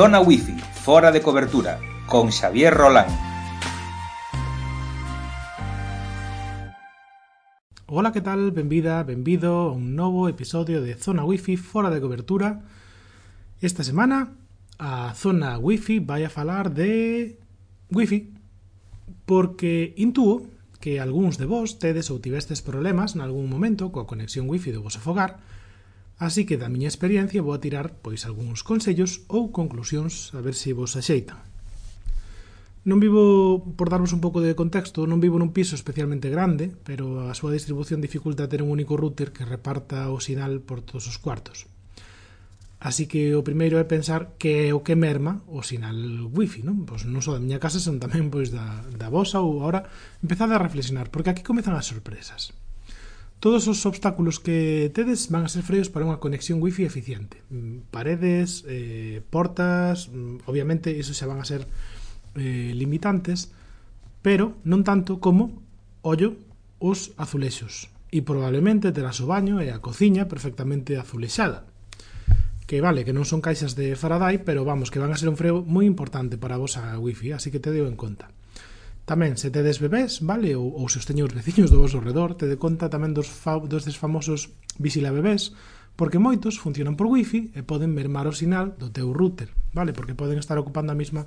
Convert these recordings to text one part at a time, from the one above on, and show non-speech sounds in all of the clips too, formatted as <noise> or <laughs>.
Zona Wi-Fi, fora de cobertura, con Xavier Rolán. Ola, que tal? Benvida, benvido a un novo episodio de Zona Wi-Fi fora de cobertura. Esta semana a Zona Wi-Fi vai a falar de Wi-Fi porque intuo que algúns de vos tedes ou tivestes problemas nalgún momento coa conexión Wi-Fi do vosso fogar Así que da miña experiencia vou a tirar pois algúns consellos ou conclusións a ver se vos axeitan. Non vivo, por darvos un pouco de contexto, non vivo nun piso especialmente grande, pero a súa distribución dificulta ter un único router que reparta o sinal por todos os cuartos. Así que o primeiro é pensar que é o que merma o sinal wifi, non? Pois non só da miña casa, senón tamén pois da, da vosa ou agora empezade a reflexionar, porque aquí comezan as sorpresas. Todos os obstáculos que tedes van a ser freos para unha conexión wifi eficiente. Mm, paredes, eh, portas, mm, obviamente iso xa van a ser eh, limitantes, pero non tanto como, ollo, os azulexos. E probablemente terás o baño e a cociña perfectamente azulexada. Que vale, que non son caixas de Faraday, pero vamos, que van a ser un freo moi importante para a vosa wifi, así que te deo en conta. Tamén, se tedes bebés, vale, ou, ou se os teñen os veciños do vosso redor, tede conta tamén dos, fa, dos des famosos visila bebés, porque moitos funcionan por wifi e poden mermar o sinal do teu router, vale, porque poden estar ocupando a mesma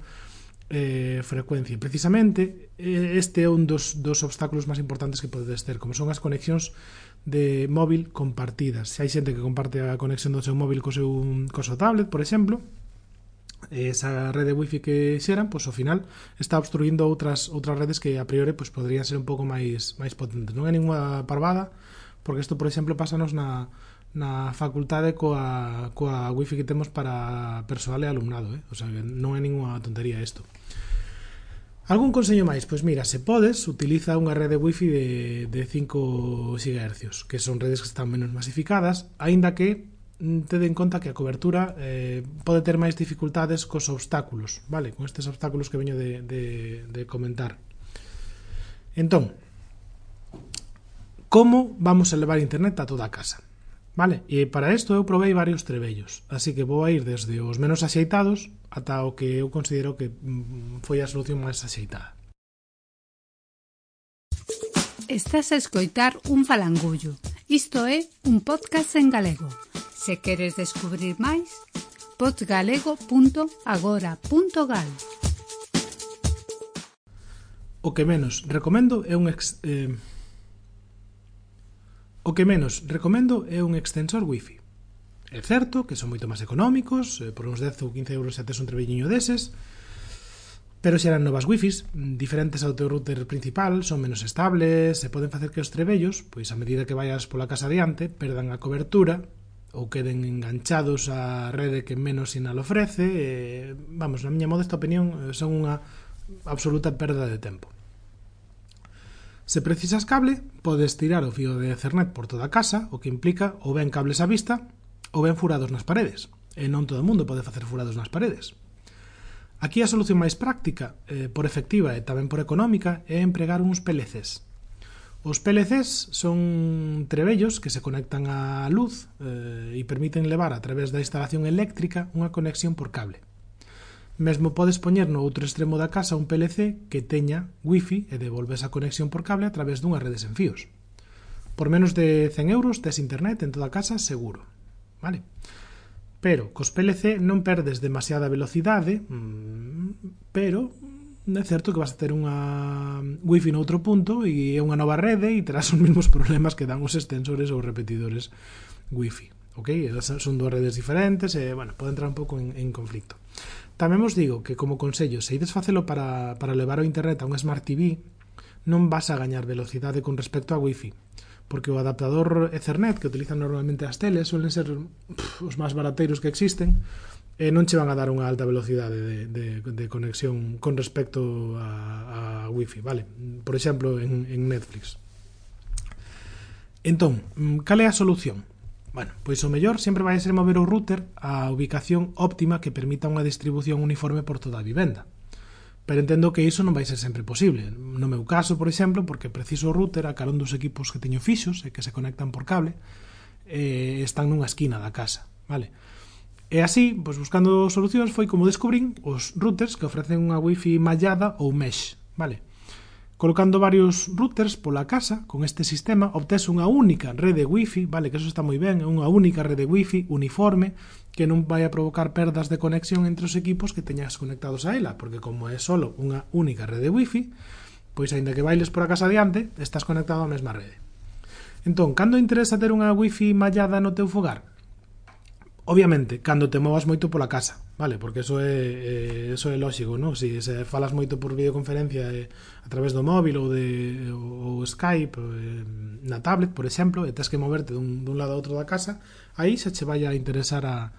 eh, frecuencia. Precisamente, este é un dos, dos obstáculos máis importantes que podedes ter, como son as conexións de móvil compartidas. Se hai xente que comparte a conexión do seu móvil co seu, co seu tablet, por exemplo, esa red de wifi que xeran, pois ao final está obstruindo outras outras redes que a priori pois poderían ser un pouco máis máis potentes. Non é ninguna parvada, porque isto, por exemplo, pásanos na na facultade coa, coa wifi que temos para persoal e alumnado, eh? o sea, que non é ninguna tontería isto. Algún consello máis? Pois mira, se podes, utiliza unha rede wifi de, de 5 GHz, que son redes que están menos masificadas, aínda que tede en conta que a cobertura eh, pode ter máis dificultades cos obstáculos, vale? Con estes obstáculos que veño de, de, de comentar. Entón, como vamos a levar internet a toda a casa? Vale, e para isto eu provei varios trebellos, así que vou a ir desde os menos axeitados ata o que eu considero que mm, foi a solución máis axeitada. Estás a escoitar un falangullo. Isto é un podcast en galego Se queres descubrir máis, podgalego.agora.gal O que menos recomendo é un ex, eh... O que menos recomendo é un extensor wifi. É certo que son moito máis económicos, eh, por uns 10 ou 15 euros xa tes un trebelliño deses, pero xeran novas wifis, diferentes ao teu router principal, son menos estables, se poden facer que os trebellos, pois a medida que vayas pola casa adiante, perdan a cobertura ou queden enganchados á rede que menos sinal ofrece e, vamos, na miña modesta opinión eh, son unha absoluta perda de tempo. Se precisas cable podes tirar o fío de Ethernet por toda a casa o que implica ou ben cables á vista ou ben furados nas paredes e non todo o mundo pode facer furados nas paredes. Aquí a solución máis práctica, eh, por efectiva e tamén por económica, é empregar uns PLCs, Os PLCs son trebellos que se conectan á luz eh, e permiten levar a través da instalación eléctrica unha conexión por cable. Mesmo podes poñer no outro extremo da casa un PLC que teña wifi e devolves a conexión por cable a través dunha rede sen fíos. Por menos de 100 euros tes internet en toda a casa seguro. Vale? Pero cos PLC non perdes demasiada velocidade, mm, pero é certo que vas a ter unha wifi noutro punto e é unha nova rede e terás <laughs> os mesmos problemas que dan os extensores ou repetidores wifi ok? Son dúas redes diferentes e, bueno, pode entrar un pouco en, en conflicto. Tamén vos digo que, como consello, se ides facelo para, para levar o internet a un Smart TV, non vas a gañar velocidade con respecto a wifi, porque o adaptador Ethernet que utilizan normalmente as teles suelen ser pff, os máis barateiros que existen, e non che van a dar unha alta velocidade de, de, de conexión con respecto a, a wifi, vale? Por exemplo, en, en Netflix. Entón, mm, cal é a solución? Bueno, pois o mellor sempre vai ser mover o router á ubicación óptima que permita unha distribución uniforme por toda a vivenda. Pero entendo que iso non vai ser sempre posible. No meu caso, por exemplo, porque preciso o router a carón dos equipos que teño fixos e que se conectan por cable, eh, están nunha esquina da casa, vale? E así, pois buscando solucións, foi como descubrín os routers que ofrecen unha wifi mallada ou mesh, vale? Colocando varios routers pola casa, con este sistema obtés unha única rede wifi, vale, que eso está moi ben, unha única rede wifi uniforme que non vai a provocar perdas de conexión entre os equipos que teñas conectados a ela, porque como é solo unha única rede wifi, pois aínda que bailes por a casa adiante, estás conectado á mesma rede. Entón, cando interesa ter unha wifi mallada no teu fogar? Obviamente, cando te movas moito pola casa, vale? Porque eso é, é eso é lógico, non? Si se falas moito por videoconferencia eh, a través do móvil ou de ou Skype eh, na tablet, por exemplo, e tes que moverte dun, dun lado a outro da casa, aí se che vai a interesar a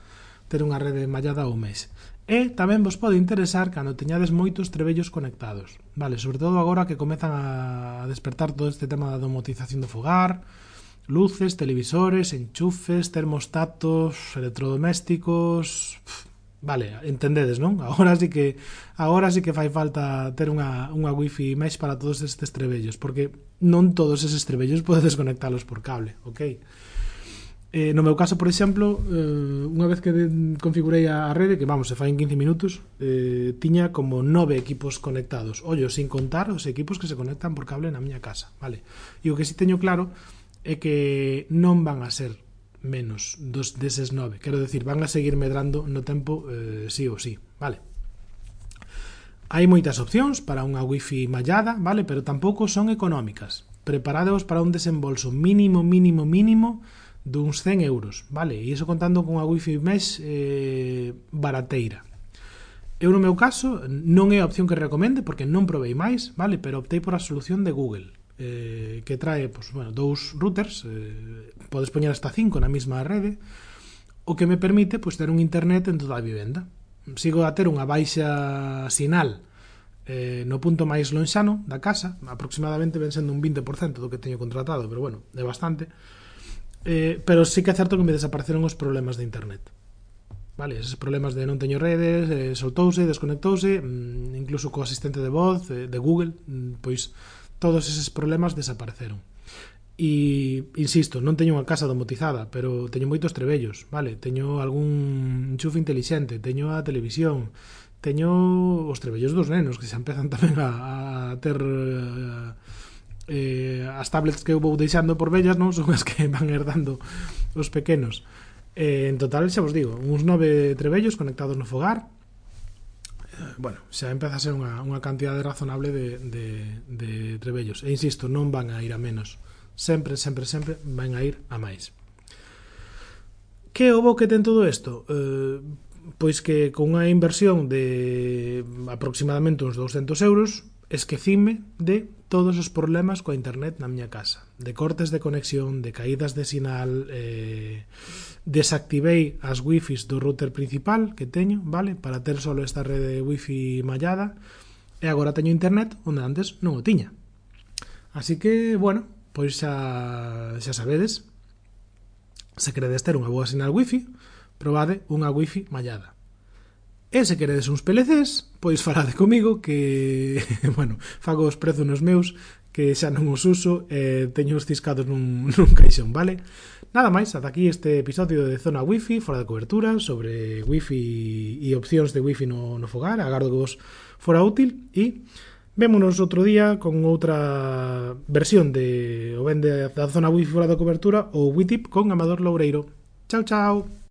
ter unha rede mallada ou mes. E tamén vos pode interesar cando teñades moitos trebellos conectados, vale? Sobre todo agora que comezan a despertar todo este tema da domotización do fogar, luces, televisores, enchufes, termostatos, electrodomésticos, Vale, entendedes, non? <laughs> Agora sí que agora sí que fai falta ter unha, unha wifi mesh para todos estes trebellos, porque non todos eses trebellos <laughs> podes conectalos por cable, ok? Eh, no meu caso, por exemplo, eh, unha vez que configurei a rede, que vamos, se fai en 15 minutos, eh, tiña como nove equipos conectados. Ollo, sin contar os equipos que se conectan por cable na miña casa, vale? E o que si teño claro é que non van a ser menos dos deses nove. Quero decir, van a seguir medrando no tempo eh, sí ou sí, vale? Hai moitas opcións para unha wifi mallada, vale? Pero tampouco son económicas. Preparados para un desembolso mínimo, mínimo, mínimo duns 100 euros, vale? E iso contando con unha wifi mesh eh, barateira. Eu no meu caso non é a opción que recomende porque non provei máis, vale? Pero optei por a solución de Google eh, que trae pues, bueno, dous routers, eh, podes poñer hasta cinco na mesma rede, o que me permite pues, ter un internet en toda a vivenda. Sigo a ter unha baixa sinal eh, no punto máis lonxano da casa, aproximadamente ven sendo un 20% do que teño contratado, pero bueno, é bastante. Eh, pero sí que é certo que me desapareceron os problemas de internet. Vale, esos problemas de non teño redes, eh, soltouse, desconectouse, mm, incluso co asistente de voz eh, de Google, mm, pois todos eses problemas desapareceron. E, insisto, non teño unha casa domotizada, pero teño moitos trebellos, vale? Teño algún enchufe inteligente, teño a televisión, teño os trebellos dos nenos que se empezan <laughs> tamén a, a ter eh, eh, as tablets que eu vou deixando por vellas non <laughs> son as que van herdando os pequenos eh, en total xa vos digo uns nove trebellos conectados no fogar bueno, xa empeza a ser unha, unha cantidade razonable de, de, de trebellos. E insisto, non van a ir a menos. Sempre, sempre, sempre van a ir a máis. Que o bo que ten todo isto? Eh, pois que con unha inversión de aproximadamente uns 200 euros Esquecime de todos os problemas coa internet na miña casa. De cortes de conexión, de caídas de sinal, eh, desactivei as wifis do router principal que teño, vale? Para ter solo esta rede de wifi mallada. E agora teño internet onde antes non o tiña. Así que, bueno, pois xa, xa sabedes, se queredes ter unha boa sinal wifi, probade unha wifi mallada. E se queredes uns PLCs, pois falade comigo que, <laughs> bueno, fago os prezos nos meus, que xa non os uso e teño os ciscados nun, <laughs> nun caixón, vale? Nada máis, ata aquí este episodio de Zona Wi-Fi, fora de cobertura, sobre Wi-Fi e opcións de Wi-Fi no, no fogar, agardo que vos fora útil e vémonos outro día con outra versión de o ben de, da Zona Wi-Fi fora de cobertura ou WITIP con Amador Loureiro. Chao, chao!